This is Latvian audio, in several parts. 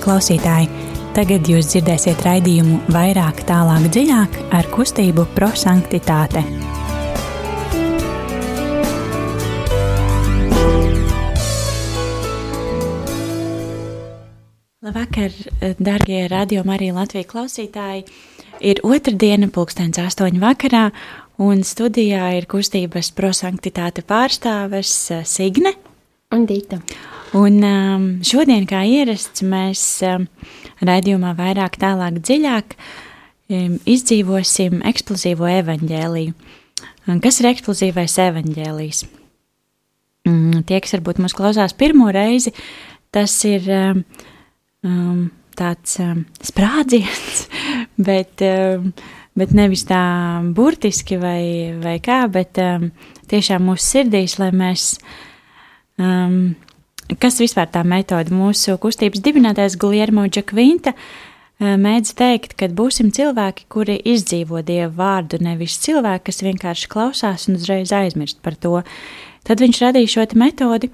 Klausītāji, tagad jūs dzirdēsiet raidījumu vairāk, tālāk, dziļāk ar kustību prosanktitāte. Labvakar, darbie radio Marija Latvijas klausītāji! Ir otrdiena, pulkstenis astoņu vakarā, un studijā ir kustības prosanktitāte pārstāves Signe un Dīta. Un um, šodien, kā ierasts, mēs um, raidījumā vairāk, tālāk, dziļāk um, izdzīvosim eksplozīvo evaņģēliju. Un kas ir eksplozīvais evaņģēlijs? Um, tie, kas varbūt mūs klausās pirmo reizi, tas ir um, um, tāds um, sprādziens, bet, um, bet nevis tā burtiski vai, vai kā, bet um, tiešām mūsu sirdīs, lai mēs, um, kas vispār tā metode, mūsu kustības dibinātais Guliermo Džakvinta uh, mēdz teikt, ka būsim cilvēki, kuri izdzīvo Dievu vārdu, nevis cilvēki, kas vienkārši klausās un uzreiz aizmirst par to. Tad viņš radīja šo metodi,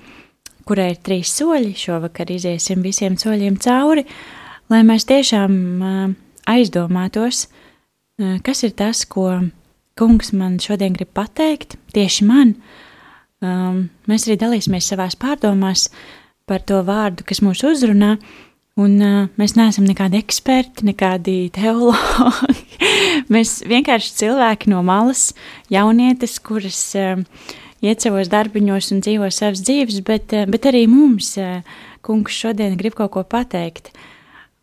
kurai ir trīs soļi, šovakar iziesim visiem soļiem cauri, lai mēs tiešām uh, aizdomātos, uh, kas ir tas, ko kungs man šodien grib pateikt, tieši man. Um, mēs arī dalīsimies savās pārdomās par to vārdu, kas mūs uzrunā, un uh, mēs neesam nekādi eksperti, nekādi teologi. mēs vienkārši cilvēki no malas, jaunietes, kuras uh, iet savos darbiņos un dzīvo savas dzīves, bet, uh, bet arī mums uh, kungs šodien grib kaut ko pateikt.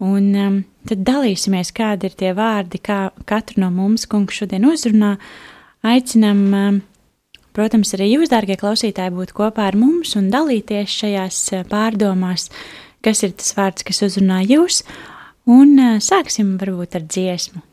Un um, tad dalīsimies, kādi ir tie vārdi, kā katru no mums kungs šodien uzrunā. Aicinam, um, protams, arī jūs, dārgie klausītāji, būt kopā ar mums un dalīties šajās uh, pārdomās, kas ir tas vārds, kas uzrunā jūs, un uh, sāksim varbūt ar dziesmu.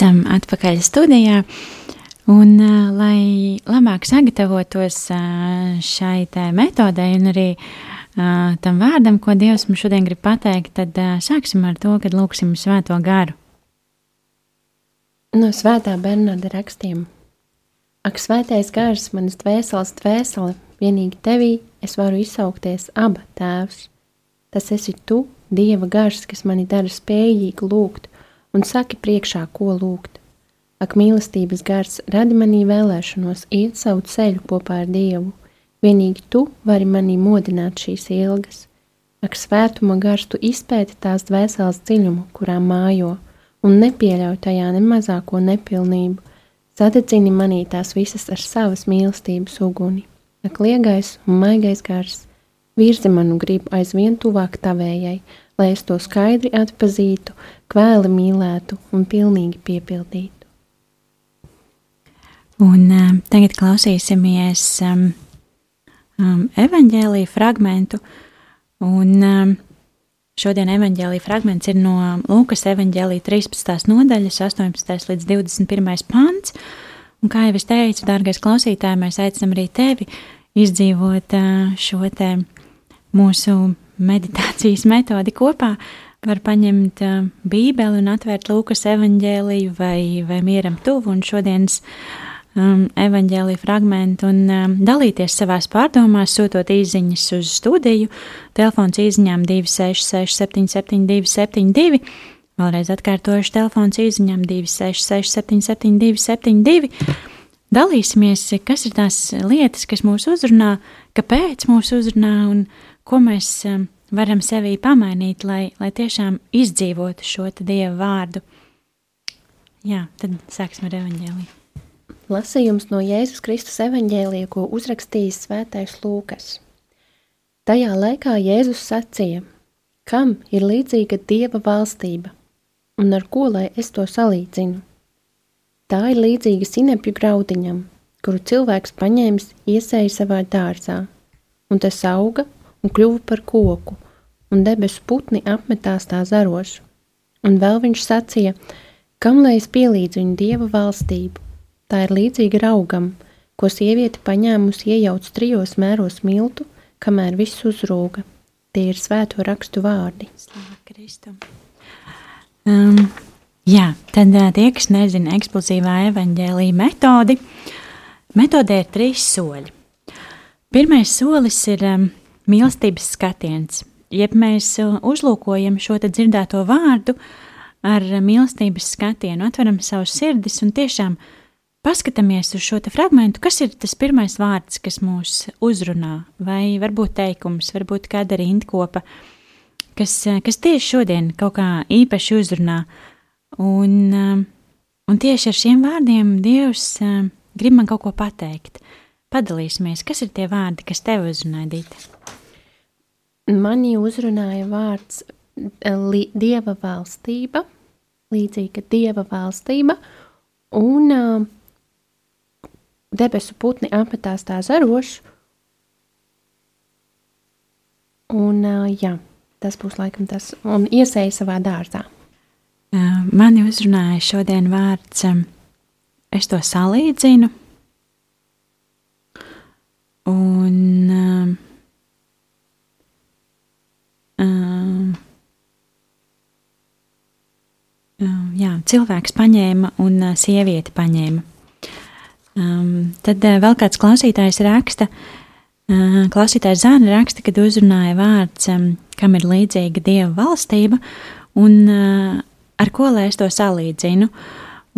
Esam atpakaļ studijā. Un, lai labāk sagatavotos šai metodei un arī tam vārdam, ko Dievs mums šodien grib pateikt, tad sāksim ar to, kad lūksim svēto garu. No svētā Bernarda rakstiem. Ak, svētais gars, manas dvēseles dvēsele, vienīgi tevī es varu izsaukties aba tēvs. Tas esi tu, Dieva gars, kas mani dara spējīgu lūgt, un saki priekšā, ko lūgt. Ak, mīlestības gars, radi manī vēlēšanos iet savu ceļu kopā ar Dievu. Vienīgi tu vari manī modināt šīs ilgas. Ak, svētuma gars, tu izpēti tās dvēseles dziļumu, kurā mājo, un nepieļauj tajā ne mazāko nepilnību. Sadedzini manī tās visas ar savas mīlestības uguni. Ak, liegais un maigais gars, Virzi manu gribu aizvien tuvāk tavējai, lai es to skaidri atpazītu, kvēli mīlētu un pilnīgi piepildītu. Un uh, tagad klausīsimies um, um, evaņģēlīja fragmentu, un um, šodien evaņģēlīja fragments ir no Lūkas evaņģēlīja 13. nodaļas 18. līdz 21. pants, un kā jau es teicu, dārgais klausītāji, mēs aicinam arī tevi izdzīvot uh, šo te mūsu meditācijas metodi kopā. Var paņemt uh, Bībeli un atvērt Lūkas evanģēliju vai, vai mieram tuvu un šodienas um, evanģēliju fragment un um, dalīties savās pārdomās, sūtot īziņas uz studiju. Telefons īziņām 266 772 72. Vēlreiz atkārtojuši telefons īziņām 266 772 72. Dalīsimies, kas ir tās lietas, kas mūs uzrunā, kāpēc mūs uzrunā un ko mēs um, varam sevī pamainīt, lai, lai tiešām izdzīvotu šo Dieva vārdu. Jā, tad sāksim ar evaņģēliju. Lasījums no Jēzus Kristus evaņģēlija, ko uzrakstījis Svētais Lūkas. Tajā laikā Jēzus sacīja: Kam ir līdzīga Dieva valstība, un ar ko lai es to salīdzinu? Tā ir līdzīga sinepju graudiņam, kuru cilvēks paņēmis iesēja savā dārzā, un tas auga un kļuva par koku, un debesu putni apmetās tā zarošu. Un vēl viņš sacīja, kam lai es pielīdzu viņu dieva valstību? Tā ir līdzīga raugam, ko sieviete paņēmusi iejauc trijos mēros miltu, kamēr viss uzrūga. Tie ir svēto rakstu vārdi. Slavu Kristum. Um, jā, tad tie, kas nezina eksplozīvā evaņģēlīja metodi, metodē ir trīs soļi. Pirmais solis ir um, mīlestības skatiens. Jeb mēs uh, uzlūkojam šo dzirdēto vārdu ar mīlestības skatienu, atveram savus sirdis un tiešām paskatāmies uz šo fragment, kas ir tas pirmais vārds, kas mūs uzrunā, vai varbūt teikums, varbūt kāda rindkopa, kas, uh, kas tieši šodien kaut kā īpaši uzrunā. Un, uh, un tieši ar šiem vārdiem Dievs grib man kaut ko pateikt. Padalīsimies, kas ir tie vārdi, kas tev uzrunāja, Dīta? Mani uzrunāja vārds eh, li, dieva valstība, līdzīga dieva valstība, un uh, debesu putni apmetās tā zarošu. Un, uh, jā, tas būs laikam tas, un iesēja savā dārzā. Mani uzrunāja šodien vārds, es to salīdzinu, un uh, Um, um, jā, cilvēks paņēma un uh, sieviete paņēma. Um, tad uh, vēl kāds klausītājs raksta, uh, klausītājs Zāne raksta, kad uzrunāja vārds, um, kam ir līdzīga dieva valstība, un uh, ar ko lai es to salīdzinu.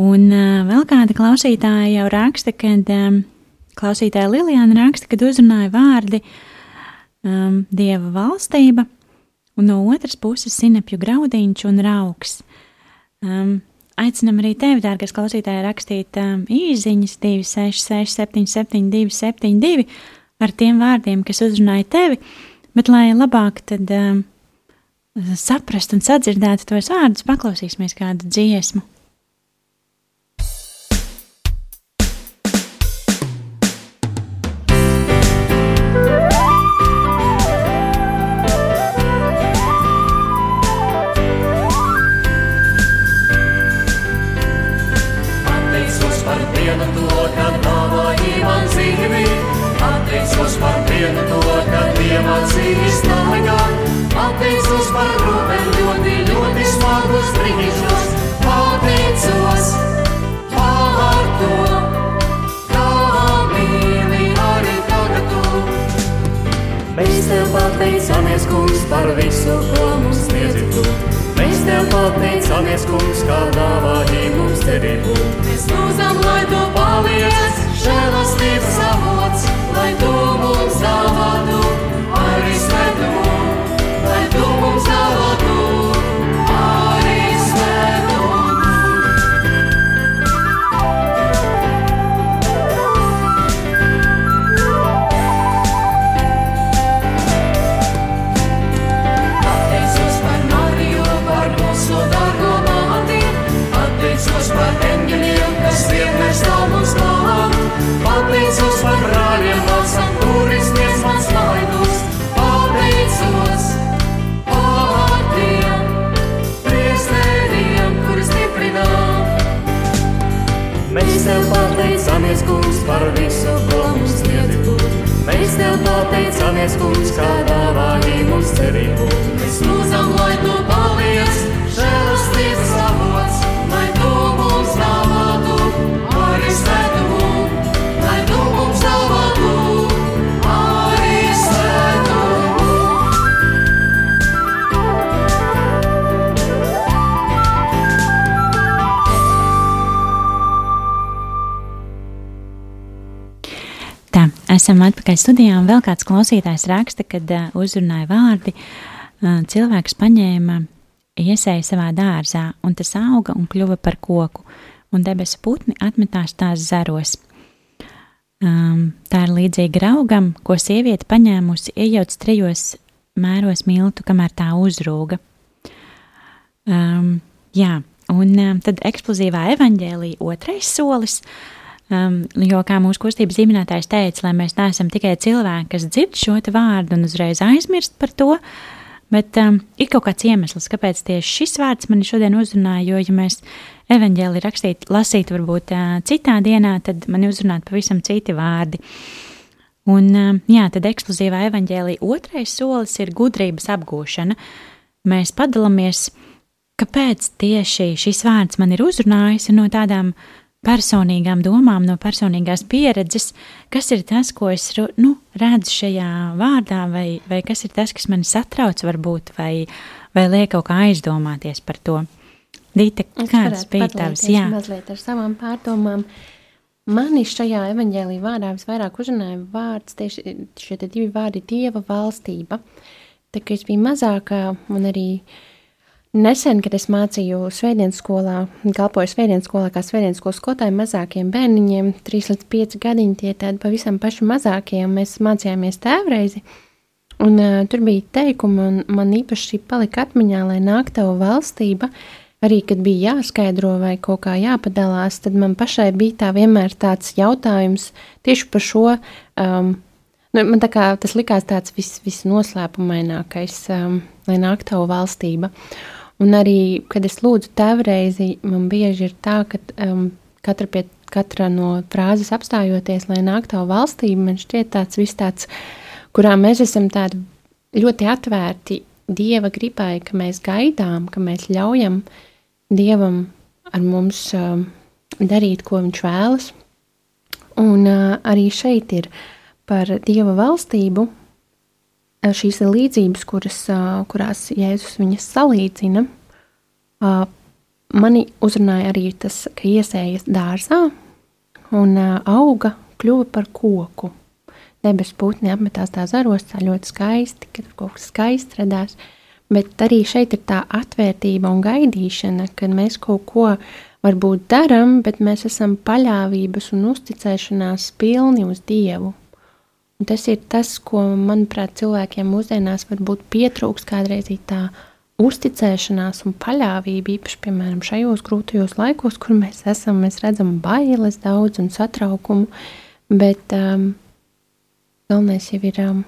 Un uh, vēl kāda klausītāja jau raksta, kad um, klausītāja Lilijāna raksta, kad uzrunāja vārdi um, dieva valstība un no otras puses sinepju graudiņš un rauks. Um, aicinam arī tevi, dārgais klausītāji, rakstīt um, īsiņas 266, 772, 72 ar tiem vārdiem, kas uzrunāja tevi, bet lai labāk tad um, saprast un sadzirdētu tos vārdus, paklausīsimies kādu dziesmu. Esam atpakaļ studijā, un vēl kāds klausītājs raksta, kad uh, uzrunāja vārdi, uh, cilvēks paņēma iesēju savā dārzā, un tas auga un kļuva par koku, un debesu putni atmetās tās zaros. Um, tā ir līdzīga augam, ko sieviete paņēmusi, iejauc trijos mēros miltu, kamēr tā uzrūga. Um, jā, un um, tad eksplozīvā evaņģēlīja otrais solis, um, jo, kā mūsu kustības zīmētājs teica, lai mēs neesam tikai cilvēki, kas dzird šo vārdu un uzreiz aizmirst par to, bet um, ir kaut kāds iemesls, kāpēc tieši šis vārds mani šodien uzrunāja, jo, ja mēs evaņģēlī rakstīt, lasīt varbūt uh, citā dienā, tad mani uzrunāt pavisam citi vārdi. Un, um, jā, tad eksplozīvā evaņģēlī otrais solis ir gudrības apgūšana. Mēs padalāmies, kāpēc tieši šis vārds man ir uzrunājis no tādām personīgām domām, no personīgās pieredzes, kas ir tas, ko es nu, redzu šajā vārdā, vai, vai kas ir tas, kas mani satrauc, varbūt, vai, vai liek kaut kā aizdomāties par to. Dīta, kādas bija tavas? Jā, Mazliet ar savām pārdomām. Mani šajā evaņģēlī vārdā visvairāk uzrunāja vārds, tieši šie divi vārdi - dieva valstība. Tā kā es biju mazākā un arī nesen, kad es mācīju svētdienas skolā, kalpoju svētdienas skolā kā svētdienas skolas skolotāja mazākiem bērniņiem, 3 līdz 5 gadiņi, tie tādi pavisam paši mazākie, un mēs mācījāmies tēvreizi. Un uh, tur bija teikumi, un man īpaši palika atmiņā, lai nāk tava valstība, arī kad bija jāskaidro vai kaut kā jāpadalās, tad man pašai bija tā vienmēr tāds jautājums tieši par šo. Um, nu, man kā tas likās tāds vis, visnoslēpumainākais, um, lai nāk tava valstība. Un arī, kad es lūdzu tēvreizi, man bieži ir tā, ka um, katra, pie, katra no frāzes apstājoties, lai nāk tava valstība, man šķiet tāds viss tāds, kurā mēs esam tādi ļoti atvērti Dieva gribai, ka mēs gaidām, ka mēs ļaujam Dievam ar mums um, darīt, ko Viņš vēlas. Un uh, arī šeit ir par Dieva valstību šīs ir līdzības, kuras, uh, kurās Jēzus viņas salīdzina. Uh, mani uzrunāja arī tas, ka iesējas dārzā un auga kļuva par koku. Debesu putni apmetās tā zaros, tā ļoti skaisti, kad kaut kas skaists radās. Bet arī šeit ir tā atvērtība un gaidīšana, kad mēs kaut ko varbūt darām, bet mēs esam paļāvības un uzticēšanās pilni uz Dievu. Un tas ir tas, ko, manuprāt, cilvēkiem mūsdienās varbūt pietrūks kādreiz tā uzticēšanās un paļāvība, īpaši, piemēram, šajos grūtajos laikos, kur mēs esam, mēs redzam bailes daudz un satraukumu, bet um, galvenais jau ir um,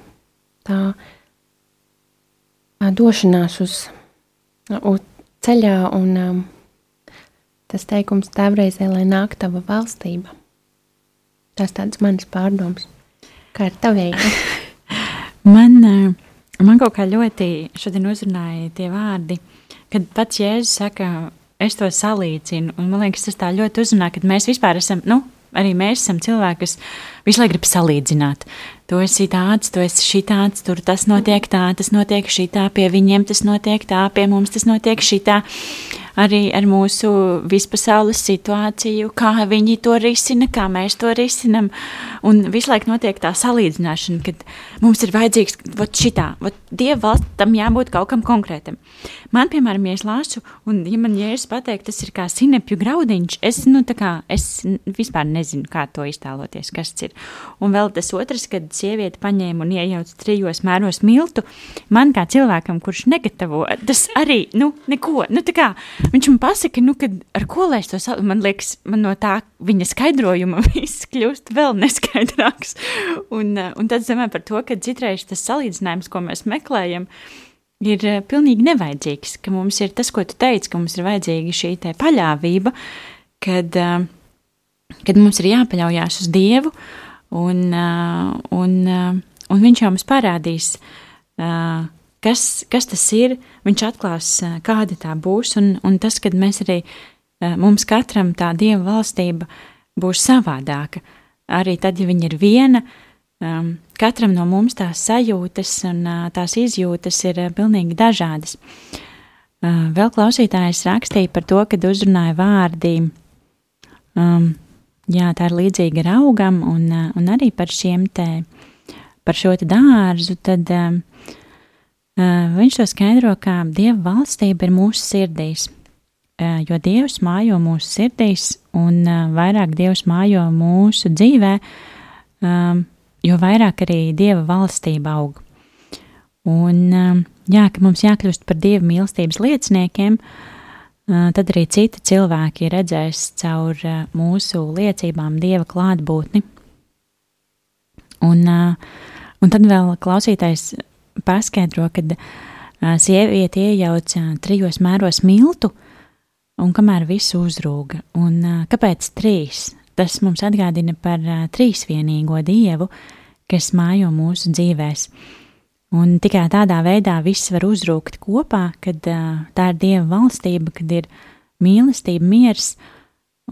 tā, tā došanās uz, uz ceļā un um, tas teikums tēvreizē, lai nāk tava valstība. Tas tāds manas pārdoms. Kā ir tavējā? Man, eh, man kaut kā ļoti šodien uzrunāja tie vārdi, kad pats Jēzus saka, es to salīdzinu. Un man liekas, tas tā ļoti uzrunā, ka mēs vispār esam, nu, arī mēs esam cilvēki, kas visu laiku grib salīdzināt. Tu esi tāds, tu esi šitāds, tur tas notiek tā, tas notiek šitā, pie viņiem tas notiek tā, pie mums tas notiek šitā. Arī ar mūsu vispasaules situāciju, kā viņi to risina, kā mēs to risinam. Un visu laiku notiek tā salīdzināšana, kad mums ir vajadzīgs vat šitā, vat Dieva valsts tam jābūt kaut kam konkrētam. Man, piemēram, ja es lasu, un ja man jēzus pateikt, tas ir kā sinepju graudiņš, es, nu, tā kā, es vispār nezinu, kā to iztēloties, kas tas ir. Un vēl tas otrs, kad sieviete paņēma un iejauc trijos mēros miltu, man kā cilvēkam, kurš negatavo, tas arī, nu, neko, nu, tā kā, viņš man pasaka, nu, kad ar ko lai es to savu, man liekas, man no tā viņa skaidrojuma viss kļūst vēl neskaidrāks. Un, un tad domāju par to, ka citreiz tas salīdzinājums, ko mēs meklējam, ir uh, pilnīgi nevajadzīgs, ka mums ir tas, ko tu teici, ka mums ir vajadzīga šī paļāvība, kad, uh, kad mums ir jāpaļaujas uz Dievu, un, uh, un, un Viņš jau mums parādīs, kas, kas tas ir, Viņš atklās, kāda tā būs, un, un tas, kad mēs arī, mums katram tā Dieva valstība būs savādāka, arī tad, ja viņa ir viena, uh, um, katram no mums tās sajūtas un uh, tās izjūtas ir uh, pilnīgi dažādas. Uh, vēl klausītājs rakstīja par to, kad uzrunāja vārdi, um, jā, tā ir līdzīga raugam, un, uh, un arī par šiem te, par šo te dārzu, tad uh, uh, viņš to skaidro, kā Dieva valstība ir mūsu sirdīs. Uh, jo Dievs mājo mūsu sirdīs, un uh, vairāk Dievs mājo mūsu dzīvē, um, jo vairāk arī dieva valstība aug. Un, um, jā, ka mums jākļūst par dieva mīlestības lieciniekiem, uh, tad arī citi cilvēki redzēs caur uh, mūsu liecībām dieva klātbūtni. Un, uh, un tad vēl klausītājs paskaidro, ka sieviete iejauca trijos mēros miltu, un kamēr visu uzrūga. Un kāpēc trīs? Tas mums atgādina par trīsvienīgo dievu, kas mājo mūsu dzīvēs. Un tikai tādā veidā viss var uzrūkt kopā, kad tā ir dieva valstība, kad ir mīlestība, miers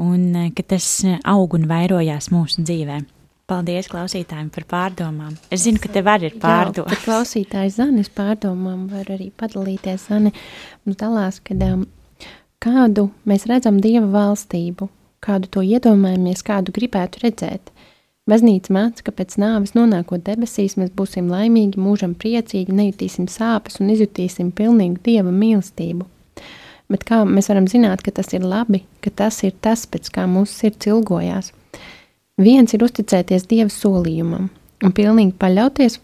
un ka tas aug un vairojās mūsu dzīvē. Paldies klausītājiem par pārdomām. Es zinu, ka tev arī ir pārdomas. Jā, klausītājs Zanes pārdomām var arī padalīties. Zane mums dalās, kad um, kādu mēs redzam dieva valstību, kādu to iedomājamies, kādu gribētu redzēt. Baznīca māca, ka pēc nāves nonākot debesīs, mēs būsim laimīgi, mūžam priecīgi, nejutīsim sāpes un izjutīsim pilnīgu dieva mīlestību. Bet kā mēs varam zināt, ka tas ir labi, ka tas ir tas, pēc kā mūsu sirds ilgojās? Viens ir uzticēties dieva solījumam un pilnīgi paļauties,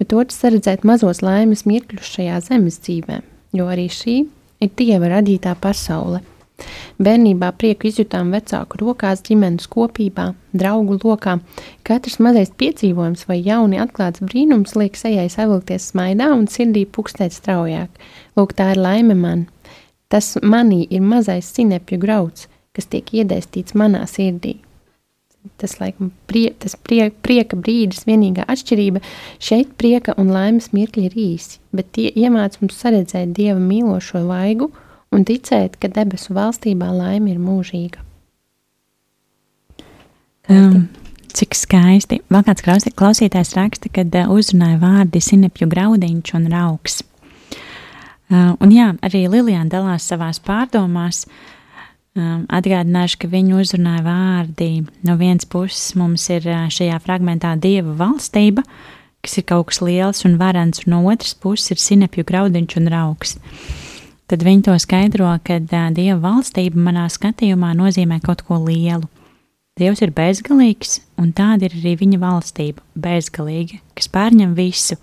bet otrs saredzēt mazos laimes mirkļus šajā zemes dzīvē, jo arī šī ir dieva radītā pasaule. Bērnībā prieku izjutām vecāku rokās, ģimenes kopībā, draugu lokā. Katrs mazais piedzīvojums vai jauni atklāts brīnums liek sejai savilkties smaidā un sirdī pukstēt straujāk. Lūk, tā ir laime man. Tas manī ir mazais sinepju grauds, kas tiek iedēstīts manā sirdī. Tas, laikam, prie, tas prie, prieka brīdis, vienīgā atšķirība šeit prieka un laimes mirkļi ir īsi, bet tie iemāc mums saredzēt Dieva mīlošo vaigu un ticēt, ka debesu valstībā laime ir mūžīga. Um, cik skaisti. Vēl kāds klausītājs raksta, kad uh, uzrunāja vārdi sinepju graudiņš un rauks. Uh, un jā, arī Lilijāna dalās savās pārdomās. Um, atgādināšu, ka viņa uzrunāja vārdi no vienas puses mums ir uh, šajā fragmentā dieva valstība, kas ir kaut kas liels un varants, un no otras puses ir sinepju graudiņš un rauks. Uh, tad viņi to skaidro, ka Dieva valstība manā skatījumā nozīmē kaut ko lielu. Dievs ir bezgalīgs, un tāda ir arī viņa valstība - bezgalīga, kas pārņem visu.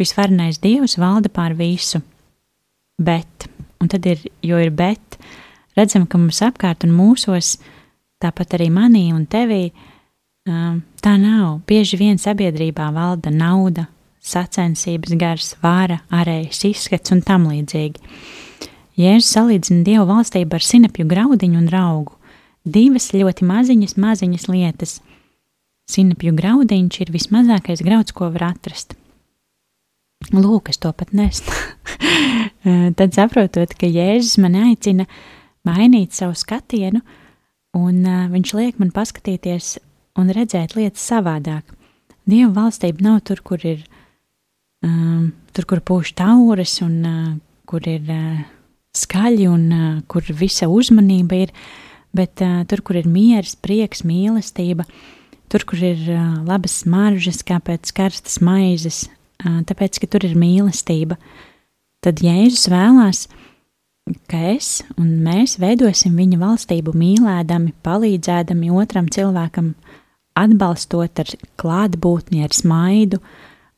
Visvarenais Dievs valda pār visu. Bet, un tad ir, jo ir bet, redzam, ka mums apkārt un mūsos, tāpat arī manī un tevī, tā nav. Bieži vien sabiedrībā valda nauda, sacensības gars, vāra, ārējais izskats un tam līdzīgi. Jēzus salīdzina Dievu valstību ar sinepju graudiņu un raugu. Divas ļoti maziņas, maziņas lietas. Sinepju graudiņš ir vismazākais grauds, ko var atrast. Lūk, es to pat nestu. Tad saprotot, ka Jēzus man aicina mainīt savu skatienu, un uh, viņš liek man paskatīties un redzēt lietas savādāk. Dieva valstība nav tur, kur ir, um, tur, kur pūš tauras un uh, kur ir uh, skaļi un uh, kur visa uzmanība ir, bet uh, tur, kur ir mieres, prieks, mīlestība, tur, kur ir uh, labas smaržas, kā pēc karstas maizes, uh, tāpēc, ka tur ir mīlestība, tad Jēzus vēlās, ka es un mēs veidosim viņa valstību mīlēdami, palīdzēdami otram cilvēkam, atbalstot ar klātbūtni, ar smaidu,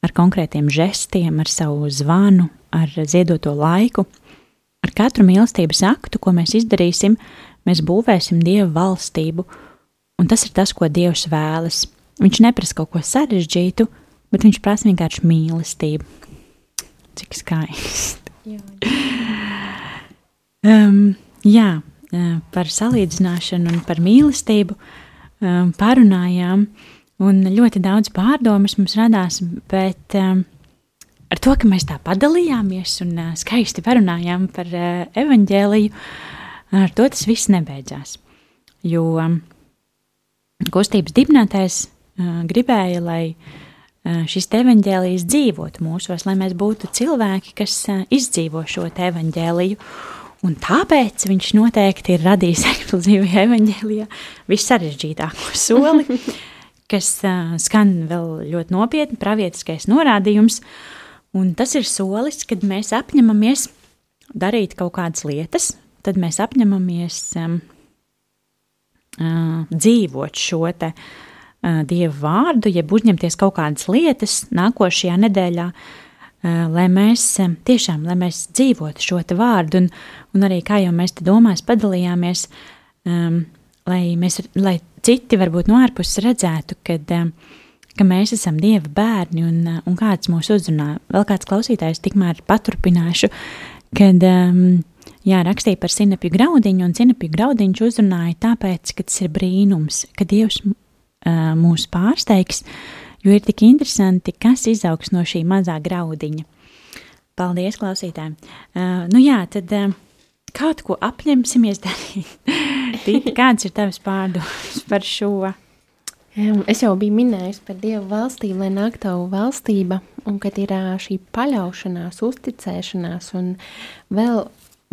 ar konkrētiem žestiem, ar savu zvanu, ar ziedoto laiku. Ar katru mīlestības aktu, ko mēs izdarīsim, mēs būvēsim Dieva valstību, un tas ir tas, ko Dievs vēlas. Viņš neprasa kaut ko sarežģītu, bet viņš prasa vienkārši mīlestību. Cik skaisti. Jā. Um, jā, par salīdzināšanu un par mīlestību um, parunājām, un ļoti daudz pārdomas mums radās, bet um, ar to, ka mēs tā padalījāmies un uh, skaisti parunājām par uh, evaņģēliju, ar to tas viss nebeidzās. Jo um, kustības dibinātājs uh, gribēja, lai uh, šis evaņģēlijs dzīvotu mūsos, lai mēs būtu cilvēki, kas uh, izdzīvo šo evaņģēliju. Un tāpēc viņš noteikti ir radījis eksplozīvajā evanģēlijā vissarežģītāko soli, kas uh, skan vēl ļoti nopietni, pravietiskais norādījums. Un tas ir solis, kad mēs apņemamies darīt kaut kādas lietas, tad mēs apņemamies um, uh, dzīvot šo te uh, dievu vārdu, jeb uzņemties kaut kādas lietas nākošajā nedēļā, uh, lai mēs eh, tiešām, lai mēs dzīvotu šo te vārdu, un, un arī kā jau mēs te domās padalījāmies, um, lai, mēs, lai citi varbūt no ārpuses redzētu, kad, um, ka mēs esam Dieva bērni un, un kāds mūs uzrunā. Vēl kāds klausītājs tikmēr paturpināšu, kad, um, jā, rakstīja par sinepju graudiņu, un sinepju graudiņš uzrunāja tāpēc, ka tas ir brīnums, ka Dievs uh, mūs pārsteigs, jo ir tik interesanti, kas izaugs no šī mazā graudiņa. Paldies, klausītājiem! Uh, nu jā, tad uh, kaut ko apņemsimies darīt. Tīti, kāds ir tavs pārdoms par šo? Es jau biju minējis par Dievu valstību, lai nāk tavu valstība, un kad ir šī paļaušanās, uzticēšanās, un vēl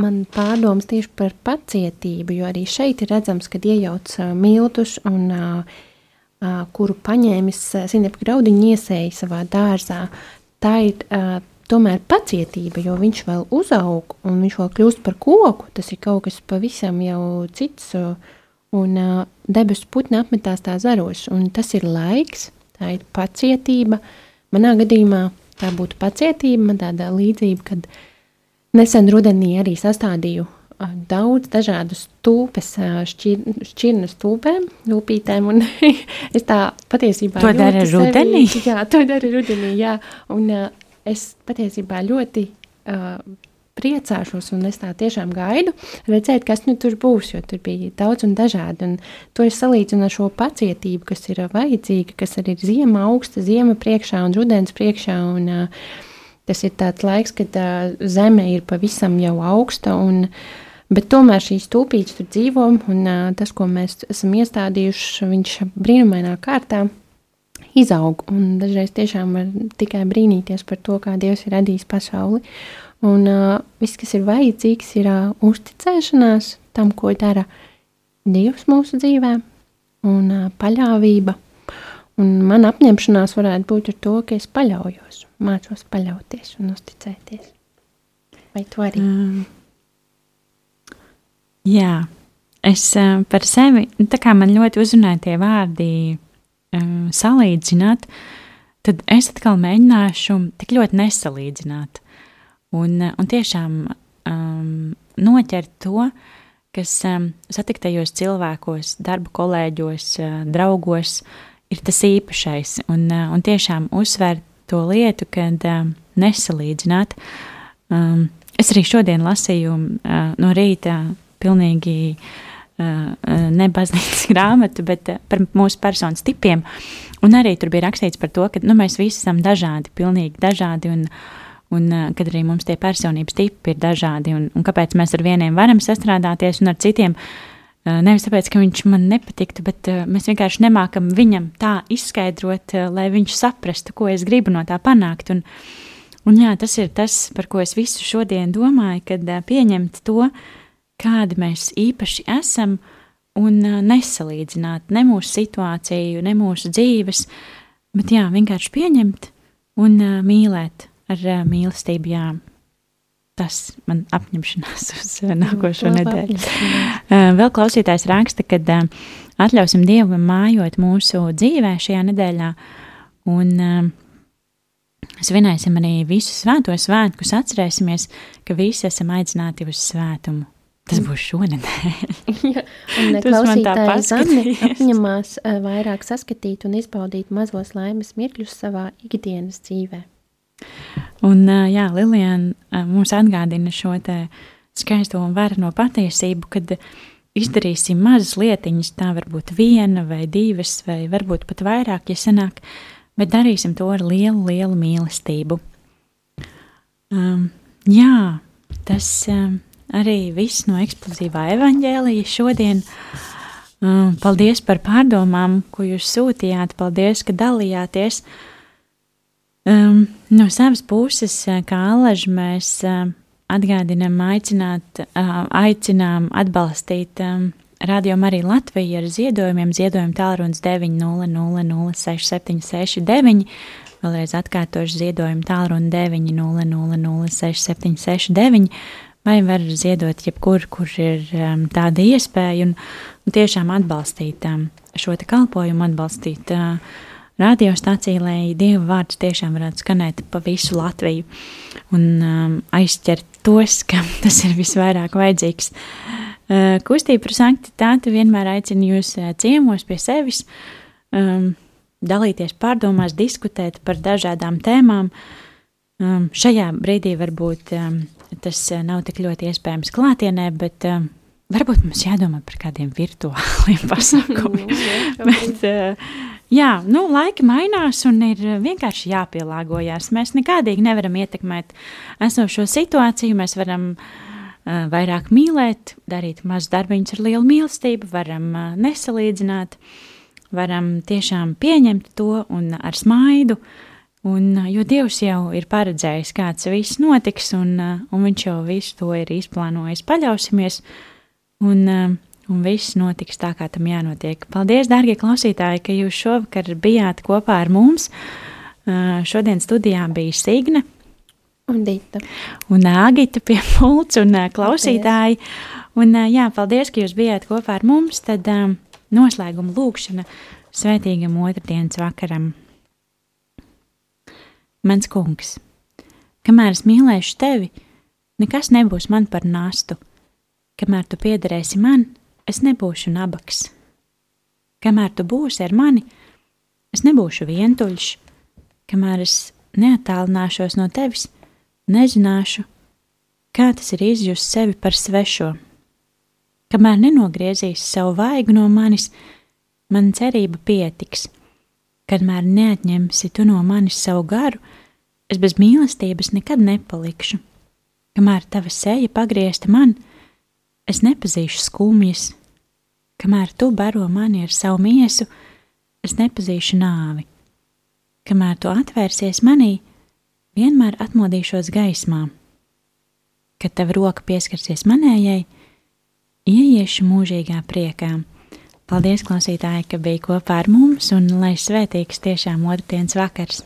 man pārdoms tieši par pacietību, jo arī šeit ir redzams, kad iejauc miltus un kuru paņēmis Sinepka graudiņu iesēja savā dārzā, tā ir tomēr pacietība, jo viņš vēl uzaug un viņš vēl kļūst par koku. Tas ir kaut kas pavisam jau cits, un uh, debesu putni apmetās tā zaros, un tas ir laiks, tā ir pacietība. Manā gadījumā tā būtu pacietība, man tāda līdzība, kad nesen rudenī arī sastādīju daudz dažādu stūpes, šķir, šķirnes stūpēm, lūpītēm, un es tā patiesībā to daru rudenī. Sevi, jā, to daru rudenī, jā, un uh, es patiesībā ļoti uh, priecāšos, un es tā tiešām gaidu redzēt, kas nu tur būs, jo tur bija daudz un dažādi, un to es salīdzinu ar šo pacietību, kas ir vajadzīga, kas arī ir ziema augsta, ziema priekšā un rudens priekšā, un uh, tas ir tāds laiks, kad uh, zeme ir pavisam jau augsta, un uh, Bet tomēr šīs stūpītes tur dzīvo, un uh, tas, ko mēs esam iestādījuši, viņš brīnumainā kārtā izaug. Un dažreiz tiešām var tikai brīnīties par to, kā Dievs ir radījis pasauli. Un uh, viss, kas ir vajadzīgs, ir uh, uzticēšanās tam, ko dara Dievs mūsu dzīvē, un uh, paļāvība. Un man apņemšanās varētu būt ar to, ka es paļaujos, mācos paļauties un uzticēties. Vai to arī? Mm. Jā, es uh, par sevi, tā kā man ļoti uzrunāja tie vārdi uh, salīdzināt, tad es atkal mēģināšu tik ļoti nesalīdzināt. Un, un tiešām um, noķert to, kas um, satiktajos cilvēkos, darba kolēģos, uh, draugos, ir tas īpašais. Un, uh, un tiešām uzsvērt to lietu, kad uh, nesalīdzināt. Um, es arī šodien lasīju uh, no rīta pilnīgi uh, ne baznīcas grāmatu, bet uh, par mūsu personas tipiem. Un arī tur bija rakstīts par to, ka nu, mēs visi esam dažādi, pilnīgi dažādi. Un, un uh, kad arī mums tie personības tipi ir dažādi, un, un kāpēc mēs ar vieniem varam sastrādāties, un ar citiem Uh, nevis tāpēc, ka viņš man nepatiktu, bet uh, mēs vienkārši nemākam viņam tā izskaidrot, uh, lai viņš saprastu, ko es gribu no tā panākt. Un, un jā, tas ir tas, par ko es visu šodien domāju, kad uh, pieņemt to, kādi mēs īpaši esam, un nesalīdzināt ne mūsu situāciju, ne mūsu dzīves, bet jā, vienkārši pieņemt un mīlēt ar mīlestību. Jā. Tas man apņemšanās uz nākošo nedēļu. Vēl klausītājs raksta, ka atļausim Dievam mājot mūsu dzīvē šajā nedēļā, un svinēsim arī visus svētos svētkus, atcerēsimies, ka visi esam aicināti uz svētumu. Tas būs šonadēļ. ja, un klausītāji Zanni apņemās uh, vairāk saskatīt un izbaudīt mazos laimes mirkļus savā ikdienas dzīvē. Un uh, jā, Lilijana uh, mums atgādina šo te skaisto un vareno patiesību, kad izdarīsim mazas lietiņas, tā varbūt viena vai divas, vai varbūt pat vairāk, ja sanāk, bet darīsim to ar lielu, lielu mīlestību. Um, jā, tas um, arī viss no eksplozīvā evaņģēlīja šodien. Um, paldies par pārdomām, ko jūs sūtījāt. Paldies, ka dalījāties. Um, no savas puses, kā alaži, mēs uh, atgādinām, aicināt, uh, aicinām atbalstīt um, Radio Mariju Latviju ar ziedojumiem. Ziedojuma tālrunis 900-6769. Vēlreiz atkārtošu ziedojumu tālruni 900-6769 vai var ziedot jebkur, kur ir um, tāda iespēja, un, un tiešām atbalstīt um, šo kalpošanu, atbalstīt uh, radiostaciju, lai Dieva vārds tiešām varētu skanēt pa visu Latviju un um, aizķert tos, kam tas ir visvairāk vajadzīgs. Uh, kustība par sanktitāti vienmēr aicina jūs uh, ciemos pie sevis, um, dalīties pārdomās, diskutēt par dažādām tēmām. Um, šajā brīdī varbūt um, tas eh, nav tik ļoti iespējams klātienē, bet uh, varbūt mums jādomā par kādiem virtuāliem pasākumiem. bet, uh, jā, nu, laiki mainās un ir vienkārši jāpielāgojas. Mēs nekādīgi nevaram ietekmēt esošo situāciju. Mēs varam uh, vairāk mīlēt, darīt mazus darbiņus ar lielu mīlestību, varam uh, nesalīdzināt, varam tiešām pieņemt to un ar smaidu. Uh, Un, jo Dievs jau ir paredzējis, kāds viss notiks, un, un Viņš jau visu to ir izplānojis. Paļausimies, un, un viss notiks tā, kā tam jānotiek. Paldies, dārgie klausītāji, ka jūs šovakar bijāt kopā ar mums. Šodien studijā bija Signe. Un Dita. Un Agita pie pults un klausītāji. Un jā, paldies, ka jūs bijāt kopā ar mums. Tad noslēguma lūkšana svētīgam otrdienas vakaram. Mans kungs, kamēr es mīlēšu tevi, nekas nebūs man par nastu. Kamēr tu piederēsi man, es nebūšu nabaks. Kamēr tu būsi ar mani, es nebūšu vientuļš. Kamēr es neatālināšos no tevis, nezināšu, kā tas ir izjust sevi par svešo. Kamēr nenogriezīs savu vaigu no manis, man cerība pietiks. Kamēr neatņemsi tu no manis savu garu, es bez mīlestības nekad nepalikšu. Kamēr tava seja pagriezta man, es nepazīšu skumjas. Kamēr tu baro mani ar savu miesu, es nepazīšu nāvi. Kamēr tu atvērsies manī, vienmēr atmodīšos gaismā. Kad tava roka pieskarsies manējai, ieiešu mūžīgā priekā Paldies, klausītāji, ka bija kopā ar mums, un lai svētīgs tiešām otrdienas vakars!